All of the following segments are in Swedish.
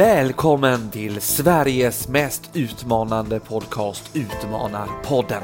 Välkommen till Sveriges mest utmanande podcast Utmanarpodden.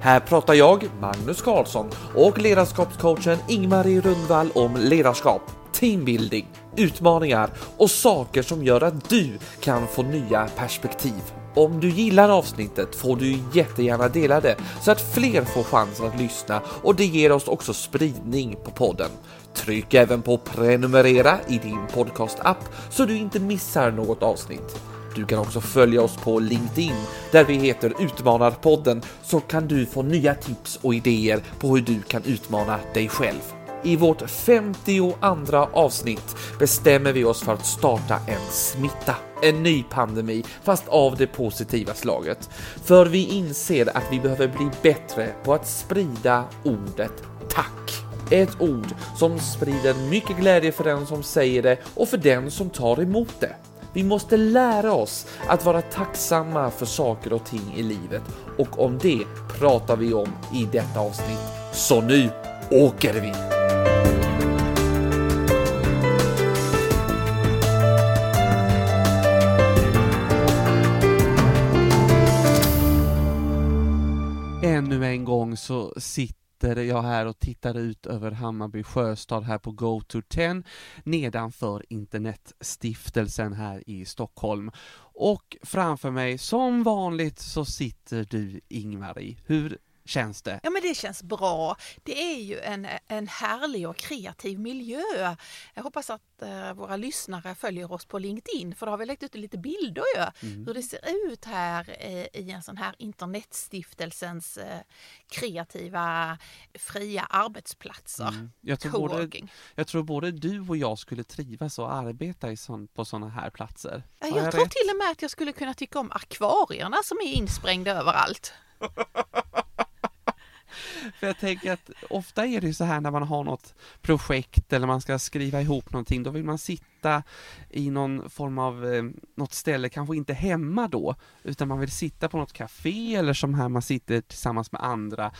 Här pratar jag, Magnus Karlsson och ledarskapscoachen Ingmarie Rundvall om ledarskap, teambuilding, utmaningar och saker som gör att du kan få nya perspektiv. Om du gillar avsnittet får du jättegärna dela det så att fler får chansen att lyssna och det ger oss också spridning på podden. Tryck även på prenumerera i din podcastapp så du inte missar något avsnitt. Du kan också följa oss på LinkedIn där vi heter Utmanarpodden så kan du få nya tips och idéer på hur du kan utmana dig själv. I vårt 52 avsnitt bestämmer vi oss för att starta en smitta. En ny pandemi, fast av det positiva slaget. För vi inser att vi behöver bli bättre på att sprida ordet tack. Ett ord som sprider mycket glädje för den som säger det och för den som tar emot det. Vi måste lära oss att vara tacksamma för saker och ting i livet och om det pratar vi om i detta avsnitt. Så nu åker vi! Ännu en gång så sitter sitter jag här och tittar ut över Hammarby sjöstad här på Go to 10 nedanför Internetstiftelsen här i Stockholm. Och framför mig, som vanligt, så sitter du Ingmarie. Hur känns det? Ja men det känns bra. Det är ju en, en härlig och kreativ miljö. Jag hoppas att eh, våra lyssnare följer oss på LinkedIn för då har vi lagt ut lite bilder ju. Mm. Hur det ser ut här eh, i en sån här internetstiftelsens eh, kreativa fria arbetsplatser. Mm. Jag, tror både, jag tror både du och jag skulle trivas och arbeta sån, på sådana här platser. Ja, jag, jag tror rätt? till och med att jag skulle kunna tycka om akvarierna som är insprängda överallt. För jag tänker att ofta är det så här när man har något projekt eller man ska skriva ihop någonting, då vill man sitta i någon form av, eh, något ställe, kanske inte hemma då, utan man vill sitta på något café eller som här man sitter tillsammans med andra.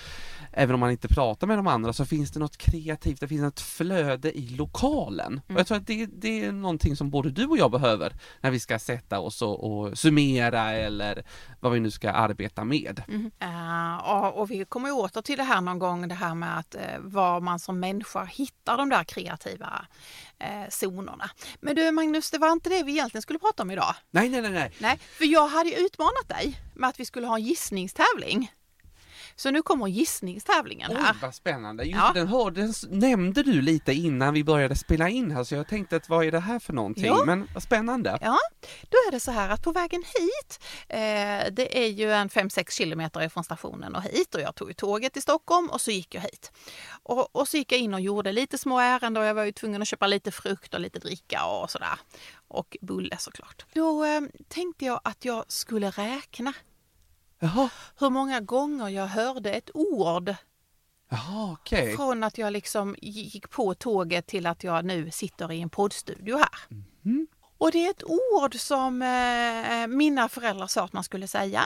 Även om man inte pratar med de andra så finns det något kreativt, det finns ett flöde i lokalen. Mm. Och jag tror att det, det, är någonting som både du och jag behöver när vi ska sätta oss och, och summera eller vad vi nu ska arbeta med. Mm. Uh, och, vi kommer åter till det här någon gång, det här med att uh, var man som människa hittar de där kreativa uh, zonerna. Men du Magnus, det var inte det vi egentligen skulle prata om idag. Nej, nej, nej. Nej, nej för jag hade utmanat dig med att vi skulle ha en gissningstävling. Så nu kommer gissningstävlien här. Oj, vad spännande! Just ja. den, hör, den nämnde du lite innan vi började spela in här, så jag tänkte att vad är det här för någonting? Ja. Men vad spännande! Ja, då är det så här att på vägen hit, eh, det är ju en 5-6 kilometer ifrån stationen och hit och jag tog tåget till Stockholm och så gick jag hit. Och, och så gick jag in och gjorde lite små ärenden och jag var ju tvungen att köpa lite frukt och lite dricka och sådär. Och bulle såklart. Då eh, tänkte jag att jag skulle räkna Jaha. Hur många gånger jag hörde ett ord. Jaha, okay. Från att jag liksom gick på tåget till att jag nu sitter i en poddstudio här. Mm. Och det är ett ord som eh, mina föräldrar sa att man skulle säga.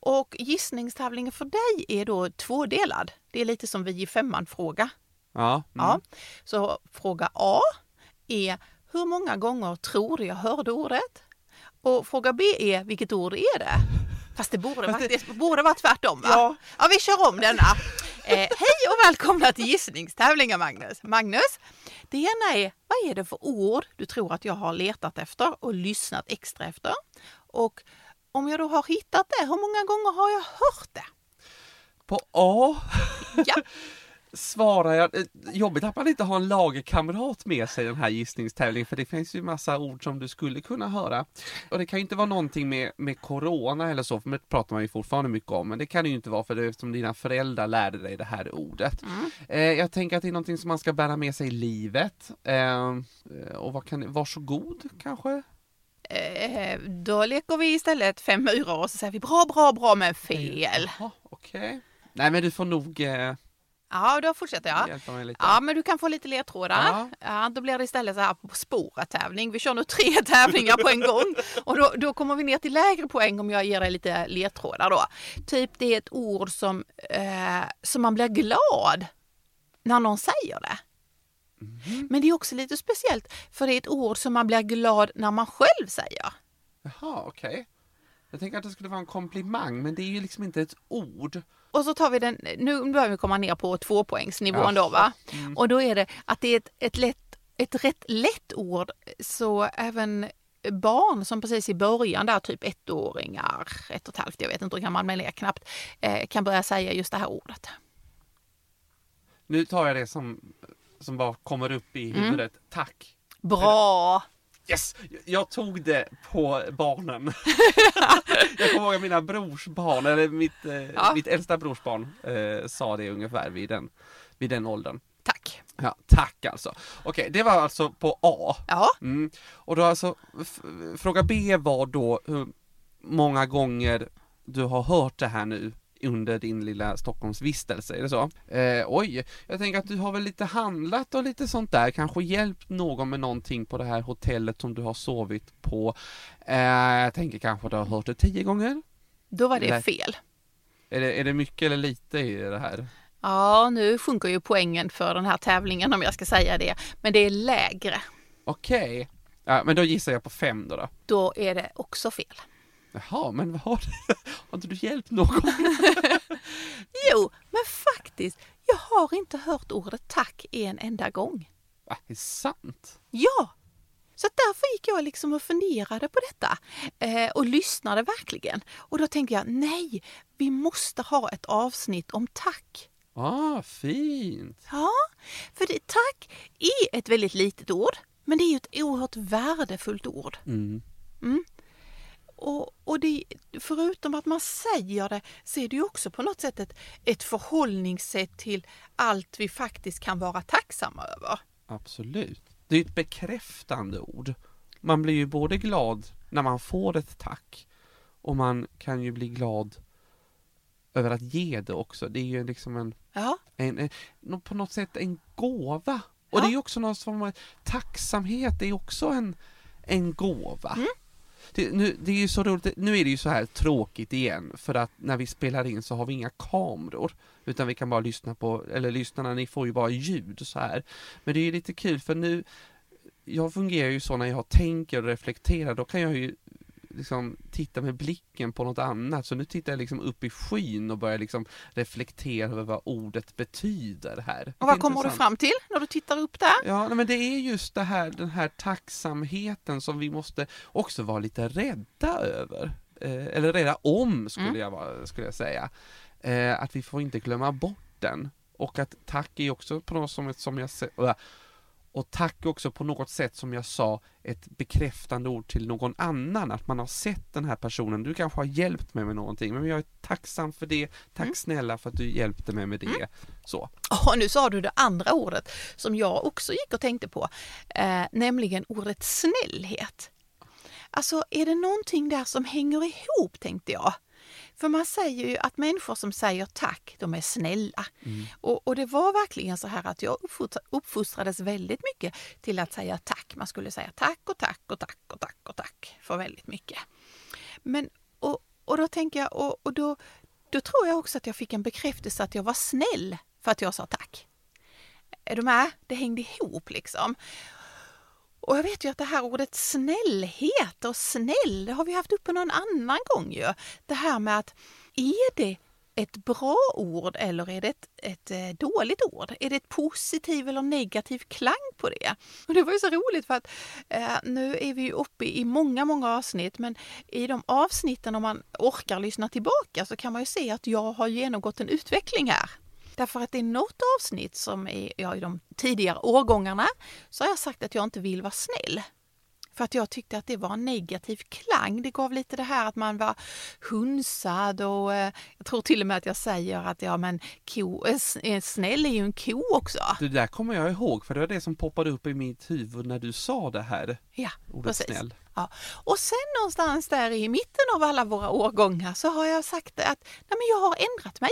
Och gissningstävlingen för dig är då tvådelad. Det är lite som vi i femman-fråga. Ja, mm. ja. Så fråga A är hur många gånger tror du jag hörde ordet? Och fråga B är vilket ord är det? Fast det borde, Fast det... borde vara tvärtom va? Ja. ja, vi kör om denna. Eh, hej och välkomna till gissningstävlingen Magnus. Magnus, det ena är vad är det för ord du tror att jag har letat efter och lyssnat extra efter? Och om jag då har hittat det, hur många gånger har jag hört det? På A? Ja. Svarar jag, eh, jobbigt att man inte har en lagkamrat med sig i den här gissningstävlingen för det finns ju massa ord som du skulle kunna höra. Och det kan ju inte vara någonting med, med Corona eller så, för det pratar man ju fortfarande mycket om, men det kan det ju inte vara för det eftersom dina föräldrar lärde dig det här ordet. Mm. Eh, jag tänker att det är någonting som man ska bära med sig i livet. Eh, och vad kan, varsågod kanske? Eh, då leker vi istället fem myror och så säger vi bra, bra, bra men fel. Jaha, okej. Okay. Nej men du får nog eh Ja, då fortsätter jag. Ja, men du kan få lite ledtrådar. Ja. ja. då blir det istället så här på spåret-tävling. Vi kör nu tre tävlingar på en gång och då, då kommer vi ner till lägre poäng om jag ger dig lite ledtrådar då. Typ det är ett ord som, eh, som man blir glad när någon säger det. Mm. Men det är också lite speciellt för det är ett ord som man blir glad när man själv säger. Jaha, okej. Okay. Jag tänker att det skulle vara en komplimang, men det är ju liksom inte ett ord. Och så tar vi den, nu börjar vi komma ner på tvåpoängsnivån ja. då va. Mm. Och då är det att det är ett, ett, lätt, ett rätt lätt ord, så även barn som precis i början där, typ ettåringar, ett och ett halvt, jag vet inte hur gammal man är knappt, eh, kan börja säga just det här ordet. Nu tar jag det som, som bara kommer upp i mm. huvudet. Mm. Tack! Bra! Yes! Jag tog det på barnen. jag kommer ihåg att mina brorsbarn, eller mitt, eh, ja. mitt äldsta brorsbarn eh, sa det ungefär vid den, vid den åldern. Tack. Ja, tack alltså. Okej, det var alltså på A. Ja. Mm. Och då alltså, fråga B var då hur många gånger du har hört det här nu under din lilla Stockholmsvistelse, är det så? Eh, oj, jag tänker att du har väl lite handlat och lite sånt där, kanske hjälpt någon med någonting på det här hotellet som du har sovit på. Eh, jag tänker kanske att du har hört det tio gånger? Då var det eller, fel. Är det, är det mycket eller lite i det här? Ja, nu sjunker ju poängen för den här tävlingen om jag ska säga det, men det är lägre. Okej, okay. ja, men då gissar jag på fem då, då. Då är det också fel. Jaha, men vad har, har inte du hjälpt någon? jo, men faktiskt, jag har inte hört ordet tack en enda gång. Va, är det sant? Ja! Så därför gick jag liksom och funderade på detta eh, och lyssnade verkligen. Och då tänkte jag, nej, vi måste ha ett avsnitt om tack. Ah, fint! Ja, för det, tack är ett väldigt litet ord, men det är ju ett oerhört värdefullt ord. Mm. Mm. Och, och det, förutom att man säger det så är det ju också på något sätt ett, ett förhållningssätt till allt vi faktiskt kan vara tacksamma över. Absolut. Det är ett bekräftande ord. Man blir ju både glad när man får ett tack och man kan ju bli glad över att ge det också. Det är ju liksom en, ja. en, en på något sätt en gåva. Och ja. det är också någon form av tacksamhet, det är också en, en gåva. Mm. Det, nu, det är ju så roligt, nu är det ju så här tråkigt igen för att när vi spelar in så har vi inga kameror. Utan vi kan bara lyssna på, eller lyssnarna ni får ju bara ljud så här. Men det är ju lite kul för nu, jag fungerar ju så när jag tänker och reflekterar, då kan jag ju liksom titta med blicken på något annat. Så nu tittar jag liksom upp i skyn och börjar liksom reflektera över vad ordet betyder här. Och vad kommer du fram till när du tittar upp där? Ja, men det är just det här, den här tacksamheten som vi måste också vara lite rädda över. Eh, eller rädda om skulle, mm. jag, skulle jag säga. Eh, att vi får inte glömma bort den. Och att tack är också på något som, som jag och tack också på något sätt som jag sa ett bekräftande ord till någon annan, att man har sett den här personen, du kanske har hjälpt mig med någonting, men jag är tacksam för det, tack mm. snälla för att du hjälpte mig med det. Mm. Så. Och nu sa du det andra ordet som jag också gick och tänkte på, eh, nämligen ordet snällhet. Alltså är det någonting där som hänger ihop tänkte jag. För man säger ju att människor som säger tack, de är snälla. Mm. Och, och, det var verkligen så här att jag uppfostrades väldigt mycket till att säga tack. Man skulle säga tack och tack och tack och tack och tack för väldigt mycket. Men, och, och då tänker jag, och, och då, då tror jag också att jag fick en bekräftelse att jag var snäll för att jag sa tack. Är du med? Det hängde ihop liksom. Och jag vet ju att det här ordet snällhet och snäll, det har vi haft uppe någon annan gång ju. Det här med att är det ett bra ord eller är det ett, ett eh, dåligt ord? Är det ett positiv eller negativ klang på det? Och det var ju så roligt för att eh, nu är vi ju uppe i många, många avsnitt men i de avsnitten om man orkar lyssna tillbaka så kan man ju se att jag har genomgått en utveckling här. Därför att det är något avsnitt som är, ja, i de tidigare årgångarna så har jag sagt att jag inte vill vara snäll. För att jag tyckte att det var en negativ klang. Det gav lite det här att man var hunsad och eh, jag tror till och med att jag säger att ja men ko, eh, snäll är ju en ko också. Det där kommer jag ihåg för det var det som poppade upp i mitt huvud när du sa det här. Ja, ordet precis. snäll. Ja. Och sen någonstans där i mitten av alla våra årgångar så har jag sagt att nej men jag har ändrat mig.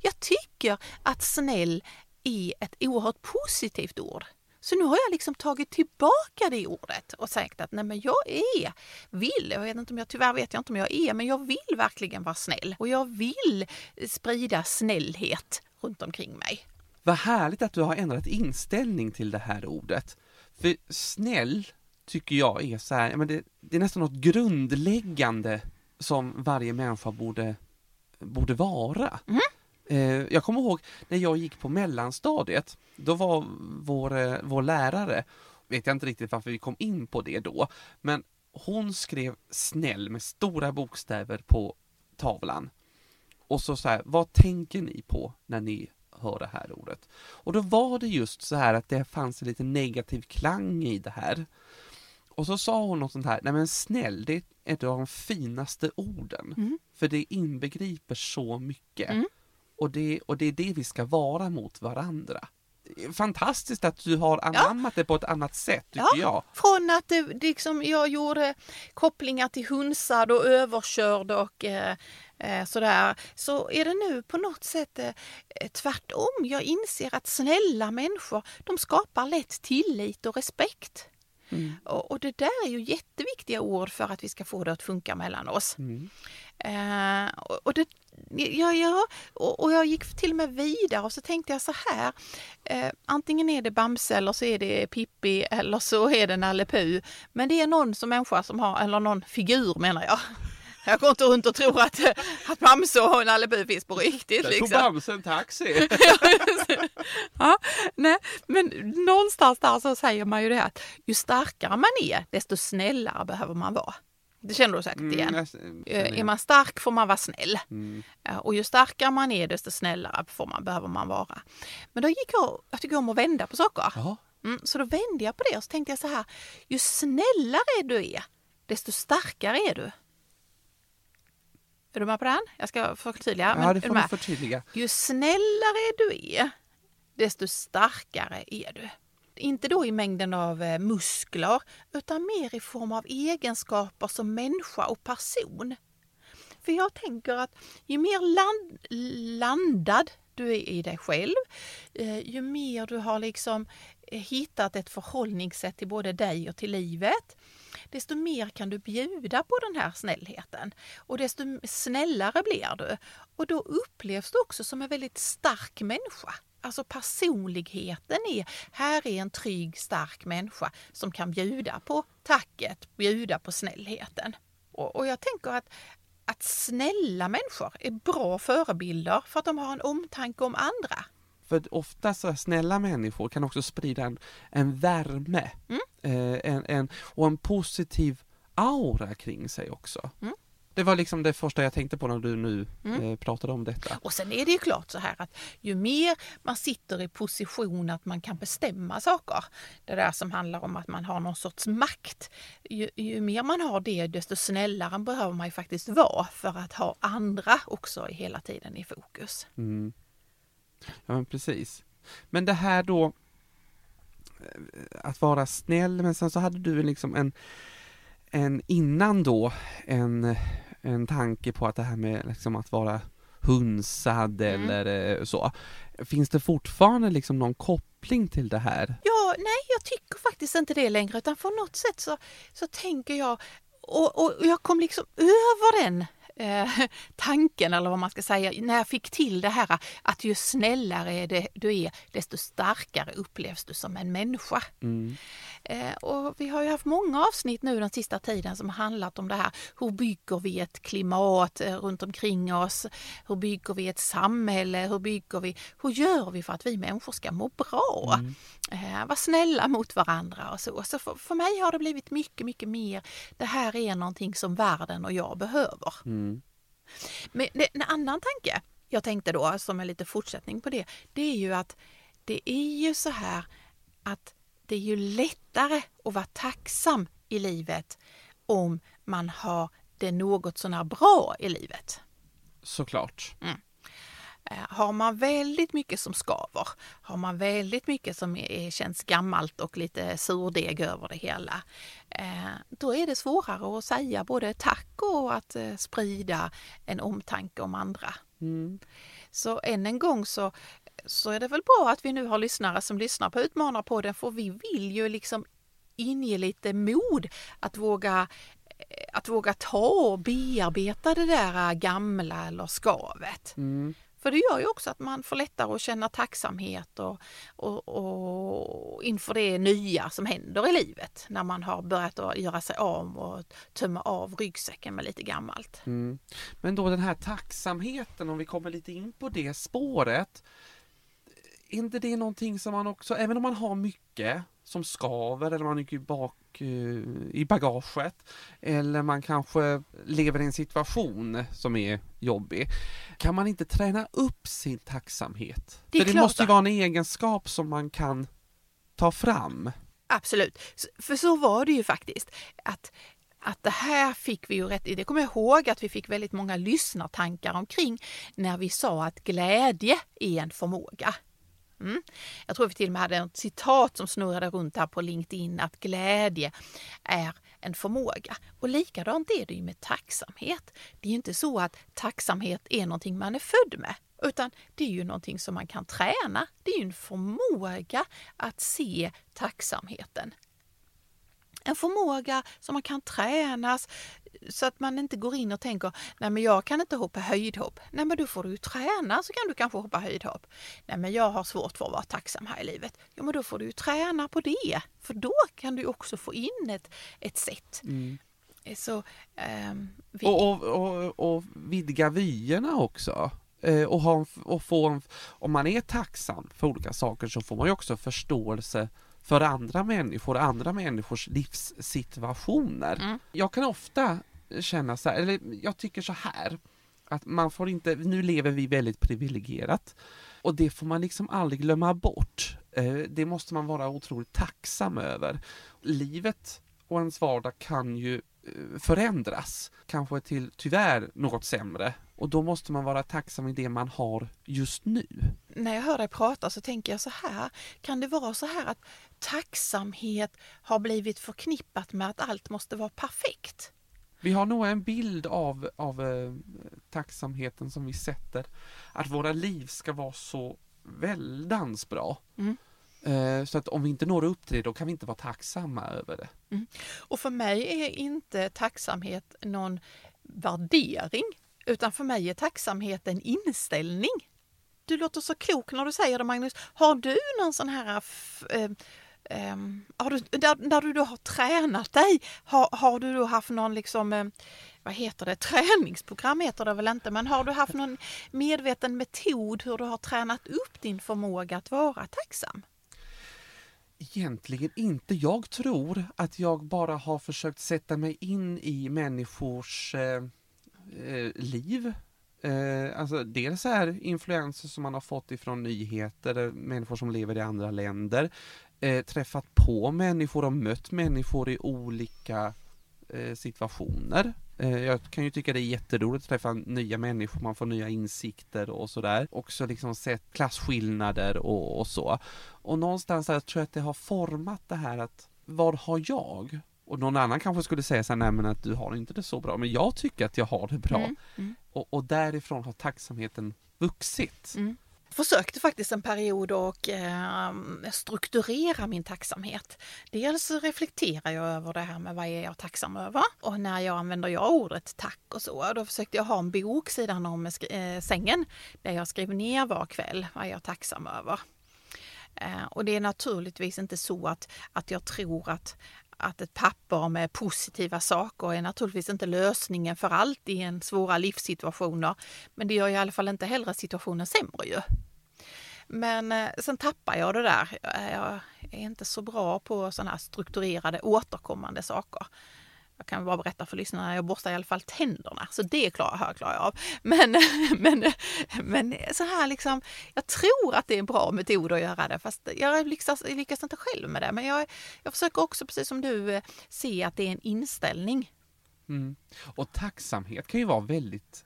Jag tycker att snäll är ett oerhört positivt ord. Så nu har jag liksom tagit tillbaka det ordet och sagt att nej men jag är, vill, jag vet inte om jag, tyvärr vet jag inte om jag är, men jag vill verkligen vara snäll och jag vill sprida snällhet runt omkring mig. Vad härligt att du har ändrat inställning till det här ordet. För snäll tycker jag är så här, men det, det är nästan något grundläggande som varje människa borde, borde vara. Mm. Eh, jag kommer ihåg när jag gick på mellanstadiet, då var vår, eh, vår lärare, vet jag inte riktigt varför vi kom in på det då, men hon skrev snäll med stora bokstäver på tavlan. Och så så här, vad tänker ni på när ni hör det här ordet? Och då var det just så här att det fanns en lite negativ klang i det här. Och så sa hon något sånt här, nej men snäll, det är ett av de finaste orden. Mm. För det inbegriper så mycket. Mm. Och, det, och det är det vi ska vara mot varandra. Fantastiskt att du har anammat det på ett annat sätt, tycker Ja. jag. Från att det, det liksom, jag gjorde kopplingar till hunsad och överkörd och eh, eh, sådär, så är det nu på något sätt eh, tvärtom. Jag inser att snälla människor, de skapar lätt tillit och respekt. Mm. Och, och det där är ju jätteviktiga ord för att vi ska få det att funka mellan oss. Mm. Eh, och, och, det, ja, ja, och, och jag gick till och med vidare och så tänkte jag så här. Eh, antingen är det Bamse eller så är det Pippi eller så är det Nalle. Men det är någon som människa som har, eller någon figur menar jag. Jag går inte runt och tror att, att Bamse och Nalle finns på riktigt. Där tog Liksom. Bamse en taxi. ja, nej, men någonstans där så säger man ju det att ju starkare man är, desto snällare behöver man vara. Det känner du säkert igen. Mm, jag- Eh, Är man stark får man vara snäll. Mm. Eh, Och ju starkare man är desto snällare får man, behöver man vara. Men då gick jag, jag tycker om att vända på saker. Mm, så då vände jag på det och så tänkte jag så här. Ju snällare du är, desto starkare är du. Är du med på den? Jag ska förtydliga. men ja, det får du förtydliga. Ju snällare du är, desto starkare är du. Inte då i mängden av eh, muskler, utan mer i form av egenskaper som människa och person. För jag tänker att ju mer land, landad du är i dig själv, eh, ju mer du har liksom eh, hittat ett förhållningssätt till både dig och till livet, desto mer kan du bjuda på den här snällheten. Och desto snällare blir du. Och då upplevs du också som en väldigt stark människa. Alltså personligheten är, här är en trygg, stark människa som kan bjuda på tacket, bjuda på snällheten. Och, och jag tänker att, att snälla människor är bra förebilder för att de har en omtanke om andra. För ofta så snälla människor kan också sprida en, en värme Mm. eh, en, en, och en positiv aura kring sig också. Mm. Det var liksom det första jag tänkte på när du nu Mm. eh, pratade om detta. Och sen är det ju klart så här att ju mer man sitter i position att man kan bestämma saker, det där som handlar om att man har någon sorts makt, ju, ju mer man har det desto snällare behöver man ju faktiskt vara för att ha andra också hela tiden i fokus. Mm. Ja men precis. Men det här då eh, att vara snäll, men sen så hade du liksom en, en innan då en, en tanke på att det här med liksom att vara hunsad Mm. eller eh, så. Finns det fortfarande liksom någon koppling till det här? Ja, nej, jag tycker faktiskt inte det längre utan på något sätt så, så tänker jag och, och och jag kom liksom över den eh, tanken eller vad man ska säga när jag fick till det här att ju snällare det, du är desto starkare upplevs du som en människa. Mm. Eh, och vi har ju haft många avsnitt nu den sista tiden som handlat om det här. Hur bygger vi ett klimat eh, runt omkring oss? Hur bygger vi ett samhälle? Hur bygger vi? Hur gör vi för att vi människor ska må bra? Mm. Eh, vara snälla mot varandra och så. Så för, för mig har det blivit mycket, mycket mer. Det här är någonting som världen och jag behöver. Mm. Men det, en annan tanke jag tänkte då som en lite fortsättning på det, det är ju att det är ju så här att det är ju lättare att vara tacksam i livet om man har det något sånär bra i livet. Såklart. Eh, Har man väldigt mycket som skaver, har man väldigt mycket som är, känns gammalt och lite surdeg över det hela, eh, då är det svårare att säga både tack och att eh, sprida en omtanke om andra. Mm. Så än en gång så, så är det väl bra att vi nu har lyssnare som lyssnar på Utmanarpodden för vi vill ju liksom inge lite mod att våga att våga ta och bearbeta det där gamla eller skavet. Mm. För det gör ju också att man får lättare att känna tacksamhet och, och, och inför det nya som händer i livet när man har börjat att göra sig av och tömma av ryggsäcken med lite gammalt. Mm. Men då den här tacksamheten, om vi kommer lite in på det spåret, är inte det någonting som man också, även om man har mycket som skaver eller man är bak eh, i bagaget eller man kanske lever i en situation som är jobbig. Kan man inte träna upp sin tacksamhet? Det, För det måste ju vara en egenskap som man kan ta fram. Absolut, för så var det ju faktiskt. Att att det här fick vi ju rätt i. Det kommer jag ihåg att vi fick väldigt många lyssnartankar omkring när vi sa att glädje är en förmåga. Mm. Jag tror vi till och med hade ett citat som snurrade runt här på LinkedIn att glädje är en förmåga. Och likadant är det ju med tacksamhet. Det är inte så att tacksamhet är någonting man är född med, utan det är ju någonting som man kan träna. Det är ju en förmåga att se tacksamheten. En förmåga som man kan tränas så att man inte går in och tänker nej men jag kan inte hoppa höjdhopp. Nej men då får du träna så kan du kanske hoppa höjdhopp. Nej men jag har svårt för att vara tacksam här i livet. Jo men då får du träna på det. För då kan du också få in ett, ett sätt. Mm. Så, um, vi... och, och, och, och vidga vyerna också. Eh, och, ha, och få, om man är tacksam för olika saker så får man ju också förståelse för andra människor, andra människors livssituationer. Mm. Jag kan ofta känna så här, eller jag tycker så här, att man får inte, nu lever vi väldigt privilegierat och det får man liksom aldrig glömma bort. Eh, det måste man vara otroligt tacksam över. Livet och ens vardag kan ju eh, förändras, kanske till tyvärr något sämre och då måste man vara tacksam i det man har just nu. När jag hör dig prata så tänker jag så här, kan det vara så här att tacksamhet har blivit förknippat med att allt måste vara perfekt? Vi har nog en bild av, av eh, tacksamheten som vi sätter, att våra liv ska vara så väldans bra. Mm. Eh, så att om vi inte når upp till det, då kan vi inte vara tacksamma över det. Mm. Och för mig är inte tacksamhet någon värdering utan för mig är tacksamhet en inställning. Du låter så klok när du säger det Magnus. Har du någon sån här äh, äh, har du, där, när du då har tränat dig, har, har du då haft någon liksom, äh, vad heter det, träningsprogram heter det väl inte, men har du haft någon medveten metod hur du har tränat upp din förmåga att vara tacksam? Egentligen inte. Jag tror att jag bara har försökt sätta mig in i människors eh, liv. Eh, alltså dels är influenser som man har fått ifrån nyheter, eh, människor som lever i andra länder, eh, träffat på människor och mött människor i olika eh, situationer. Eh, jag kan ju tycka det är jätteroligt att träffa nya människor, man får nya insikter och sådär. Också liksom sett klasskillnader och, och så. Och någonstans där tror jag att det har format det här att vad har jag? Och någon annan kanske skulle säga så här, nej men att du har inte det så bra, men jag tycker att jag har det bra. Mm, mm. Och, och, därifrån har tacksamheten vuxit. Mm. Försökte faktiskt en period och eh, strukturera min tacksamhet. Dels reflekterar jag över det här med vad är jag tacksam över och när jag använder jag ordet tack och så, då försökte jag ha en bok sidan om eh, sängen där jag skrev ner var kväll vad jag är tacksam över. Eh, och det är naturligtvis inte så att, att jag tror att, att ett papper med positiva saker är naturligtvis inte lösningen för allt i en svåra livssituationer. Men det gör i alla fall inte heller situationen sämre ju. Men eh, sen tappar jag det där. Jag är inte så bra på sådana här strukturerade återkommande saker. Jag kan bara berätta för lyssnarna, jag borstar i alla fall tänderna, så det klarar jag, klarar jag av. Men, men, men så här liksom, jag tror att det är en bra metod att göra det, fast jag lyckas, lyckas inte själv med det. Men jag, jag försöker också, precis som du, se att det är en inställning. Mm. Och tacksamhet kan ju vara väldigt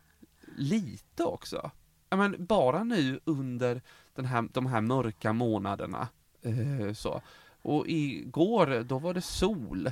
lite också. Men bara nu under den här, de här mörka månaderna, eh, så. Och igår, då var det sol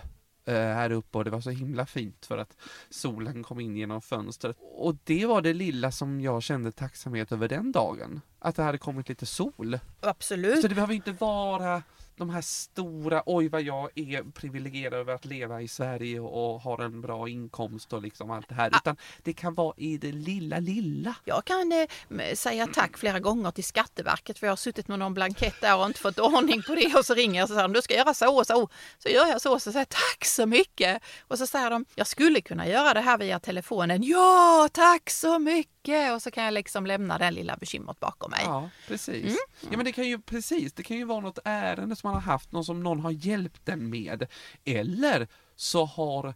här uppe och det var så himla fint för att solen kom in genom fönstret. Och det var det lilla som jag kände tacksamhet över den dagen. Att det hade kommit lite sol. Absolut. Så det behöver inte vara de här stora, oj vad jag är privilegierad över att leva i Sverige och har en bra inkomst och liksom allt det här. Utan det kan vara i det lilla, lilla. Jag kan eh, säga tack flera gånger till Skatteverket för jag har suttit med någon blankett där och inte fått ordning på det och så ringer jag och säger du ska göra så och så. Så gör jag så och så säger tack så mycket. Och så säger de, jag skulle kunna göra det här via telefonen. Ja, tack så mycket! Och så kan jag liksom lämna den lilla bekymret bakom mig. Ja, precis. Mm. Ja, men det kan ju precis, det kan ju vara något ärende som man har haft, någon som någon har hjälpt den med. Eller så har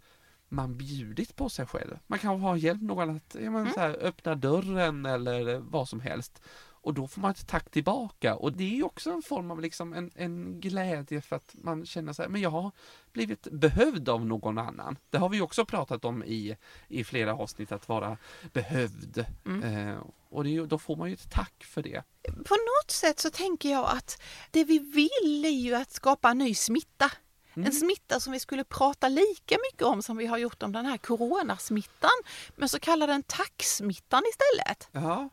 man bjudit på sig själv. Man kanske har hjälpt någon att ja, men, mm. så här, öppna dörren eller vad som helst. Och då får man ett tack tillbaka och det är också en form av liksom en, en glädje för att man känner sig, men jag har blivit behövd av någon annan. Det har vi också pratat om i, i flera avsnitt, att vara behövd. Mm. Eh, och det, då får man ju ett tack för det. På något sätt så tänker jag att det vi vill är ju att skapa en ny smitta. Mm. En smitta som vi skulle prata lika mycket om som vi har gjort om den här coronasmittan. Men så kallar den tacksmittan istället. Ja.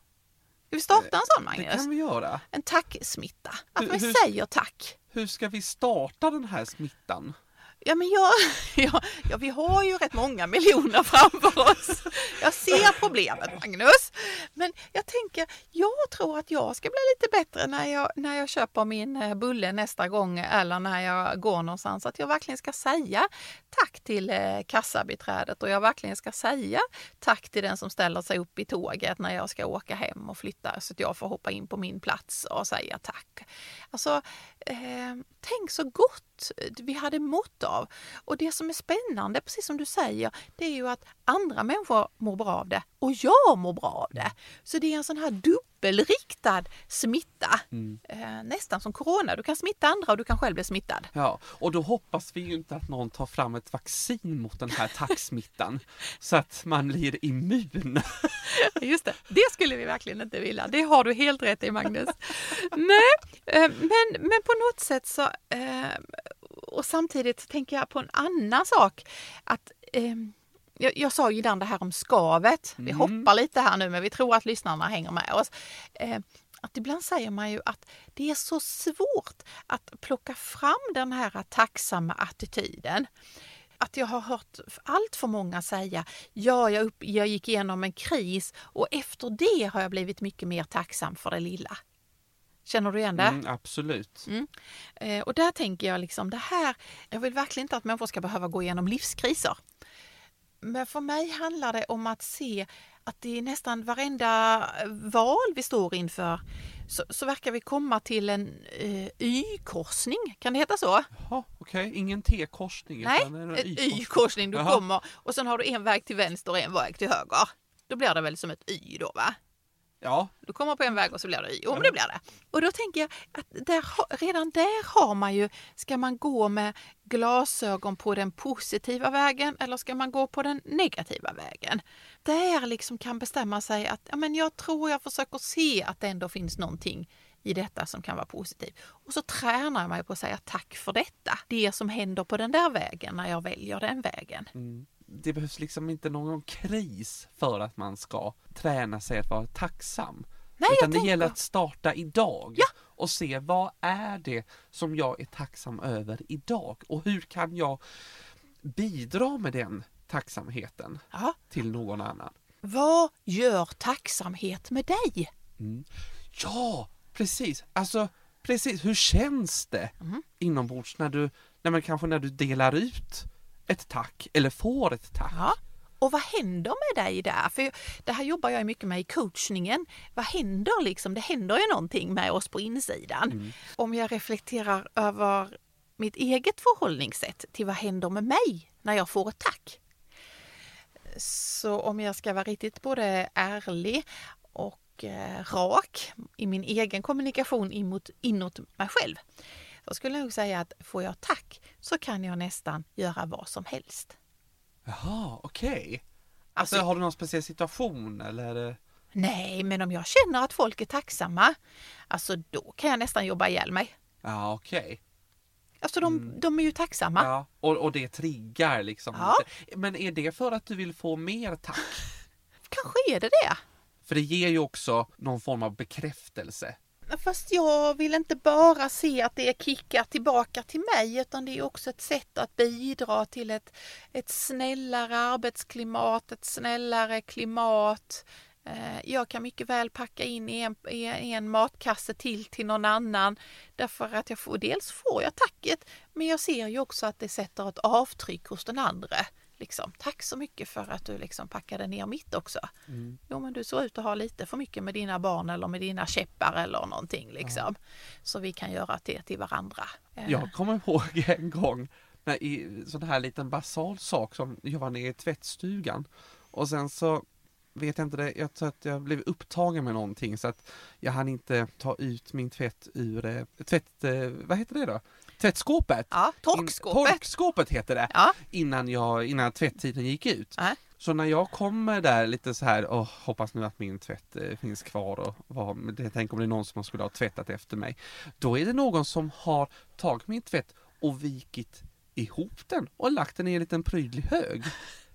Ska vi starta en sån Magnus? Det kan vi göra. En tacksmitta. Att hur, vi säger tack. Hur ska vi starta den här smittan? Ja, men jag, ja, ja, vi har ju rätt många miljoner framför oss. Jag ser problemet Magnus. Men jag tänker, jag tror att jag ska bli lite bättre när jag, när jag köper min eh, bulle nästa gång eller när jag går någonstans. Att jag verkligen ska säga tack till eh, kassabiträdet och jag verkligen ska säga tack till den som ställer sig upp i tåget när jag ska åka hem och flytta så att jag får hoppa in på min plats och säga tack. Alltså, eh, tänk så gott Eh, vi hade mått av. Och det som är spännande, precis som du säger, det är ju att andra människor mår bra av det och jag mår bra av det. Så det är en sån här dubbelriktad smitta. Mm. Eh, nästan som corona, du kan smitta andra och du kan själv bli smittad. Ja, och då hoppas vi ju inte att någon tar fram ett vaccin mot den här tacksmittan så att man blir immun. Just det, det skulle vi verkligen inte vilja. Det har du helt rätt i Magnus. Nej, eh, men, men på något sätt så eh, och samtidigt tänker jag på en annan sak. Att jag, jag sa ju innan det här om skavet. Vi mm. hoppar lite här nu men vi tror att lyssnarna hänger med oss. Eh, att ibland säger man ju att det är så svårt att plocka fram den här tacksamma attityden. Att jag har hört allt för många säga ja, jag, upp, jag gick igenom en kris och efter det har jag blivit mycket mer tacksam för det lilla. Känner du igen det? Mm, absolut. Mm. Eh, och där tänker jag liksom det här, jag vill verkligen inte att människor ska behöva gå igenom livskriser. Men för mig handlar det om att se att det är nästan varenda val vi står inför så, så verkar vi komma till en eh, Y-korsning. Kan det heta så? Jaha, okej. Okay. Ingen T-korsning. Nej, en Y-korsning. Du Jaha. kommer och sen har du en väg till vänster och en väg till höger. Då blir det väl som ett Y då va? Ja. Du kommer på en väg och så blir det Y. Jo, men det blir det. Och då tänker jag att där, redan där har man ju, ska man gå med glasögon på den positiva vägen eller ska man gå på den negativa vägen? Där liksom kan bestämma sig att ja, men jag tror jag försöker se att det ändå finns någonting i detta som kan vara positivt. Och så tränar jag mig på att säga tack för detta. Det som händer på den där vägen när jag väljer den vägen. Mm det behövs liksom inte någon kris för att man ska träna sig att vara tacksam. Nej, Utan det tänker... gäller att starta idag ja. och se vad är det som jag är tacksam över idag och hur kan jag bidra med den tacksamheten ja. till någon annan. Vad gör tacksamhet med dig? Mm. Ja, precis. Alltså, precis. Hur känns det mm. inombords när du, när man kanske när du delar ut ett tack eller får ett tack. Ja. Och vad händer med dig där? För det här jobbar jag mycket med i coachningen. Vad händer liksom? Det händer ju någonting med oss på insidan. Mm. Om jag reflekterar över mitt eget förhållningssätt till vad händer med mig när jag får ett tack. Så om jag ska vara riktigt både ärlig och eh, rak i min egen kommunikation inåt, inåt mig själv jag skulle nog säga att får jag tack så kan jag nästan göra vad som helst. Jaha, okej. Okay. Alltså, alltså, har du någon speciell situation eller? Nej, men om jag känner att folk är tacksamma, alltså då kan jag nästan jobba ihjäl mig. Ja, okej. Okay. Alltså de, mm. de är ju tacksamma. Ja, och, och det triggar liksom. Ja. Men är det för att du vill få mer tack? Kanske är det det. För det ger ju också någon form av bekräftelse Fast jag vill inte bara se att det är kickar tillbaka till mig utan det är också ett sätt att bidra till ett, ett snällare arbetsklimat, ett snällare klimat. Eh, jag kan mycket väl packa in en, en matkasse till till någon annan därför att jag får, dels får jag tacket men jag ser ju också att det sätter ett avtryck hos den andra. Liksom, Tack så mycket för att du liksom packade ner mitt också. Mm. Jo men du såg ut att ha lite för mycket med dina barn eller med dina käppar eller någonting liksom. Ja. Så vi kan göra det till varandra. Eh. Jag kommer ihåg en gång när i sån här liten basal sak som jag var nere i tvättstugan och sen så vet jag inte det, jag tror att jag blev upptagen med någonting så att jag hann inte ta ut min tvätt ur eh, tvätt, eh, vad heter det då? Tvättskåpet. Ja, torkskåpet. torkskåpet heter det. Ja. Innan, jag, innan tvätttiden gick ut. Äh. Så när jag kommer där lite så här, oh, hoppas nu att min tvätt eh, finns kvar och vad, tänk om det är någon som skulle ha tvättat efter mig. Då är det någon som har tagit min tvätt och vikit ihop den och lagt den i en liten prydlig hög.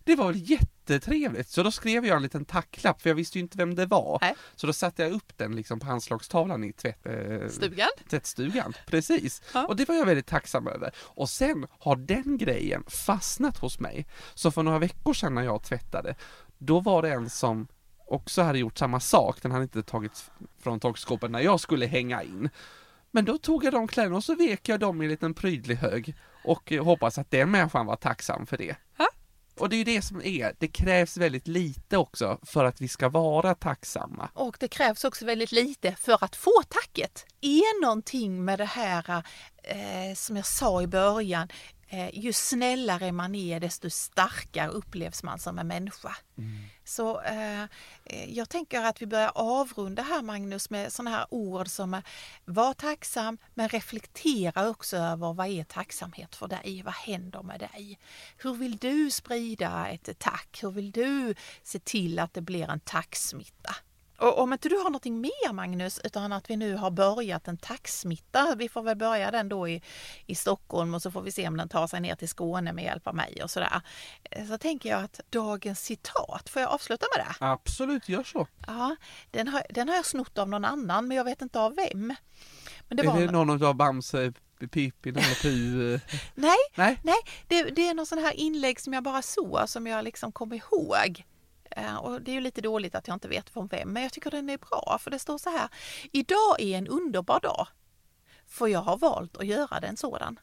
Det var väl jättetrevligt, så då skrev jag en liten tacklapp för jag visste ju inte vem det var. Nej. Så då satte jag upp den liksom på handslagstavlan i tvätt, eh, Stugan. tvättstugan. Precis. Ja. Och det var jag väldigt tacksam över. Och sen har den grejen fastnat hos mig. Så för några veckor sedan när jag tvättade, då var det en som också hade gjort samma sak. Den hade inte tagit från torkskåpet när jag skulle hänga in. Men då tog jag de kläderna och så vek jag dem i en liten prydlig hög och hoppas att den människan var tacksam för det. Och det är ju det som är, det krävs väldigt lite också för att vi ska vara tacksamma. Och det krävs också väldigt lite för att få tacket. Är någonting med det här eh, som jag sa i början, ju snällare man är desto starkare upplevs man som en människa. Mm. Så eh, eh, jag tänker att vi börjar avrunda här Magnus med sådana här ord som var tacksam men reflektera också över vad är tacksamhet för dig? Vad händer med dig? Hur vill du sprida ett tack? Hur vill du se till att det blir en tacksmitta? Och om inte du har någonting mer Magnus, utan att vi nu har börjat en tacksmitta. Vi får väl börja den då i, i Stockholm och så får vi se om den tar sig ner till Skåne med hjälp av mig och sådär. Så tänker jag att dagens citat, får jag avsluta med det? Absolut, gör så. Ja, den har, den har jag snott av någon annan, men jag vet inte av vem. Men det är var det någon av Bamse Pippin eller Pu? nej, nej, nej det, det är någon sån här inlägg som jag bara såg, som jag liksom kommer ihåg. Eh, och det är ju lite dåligt att jag inte vet från vem, men jag tycker den är bra för det står så här. Idag är en underbar dag, för jag har valt att göra den sådan.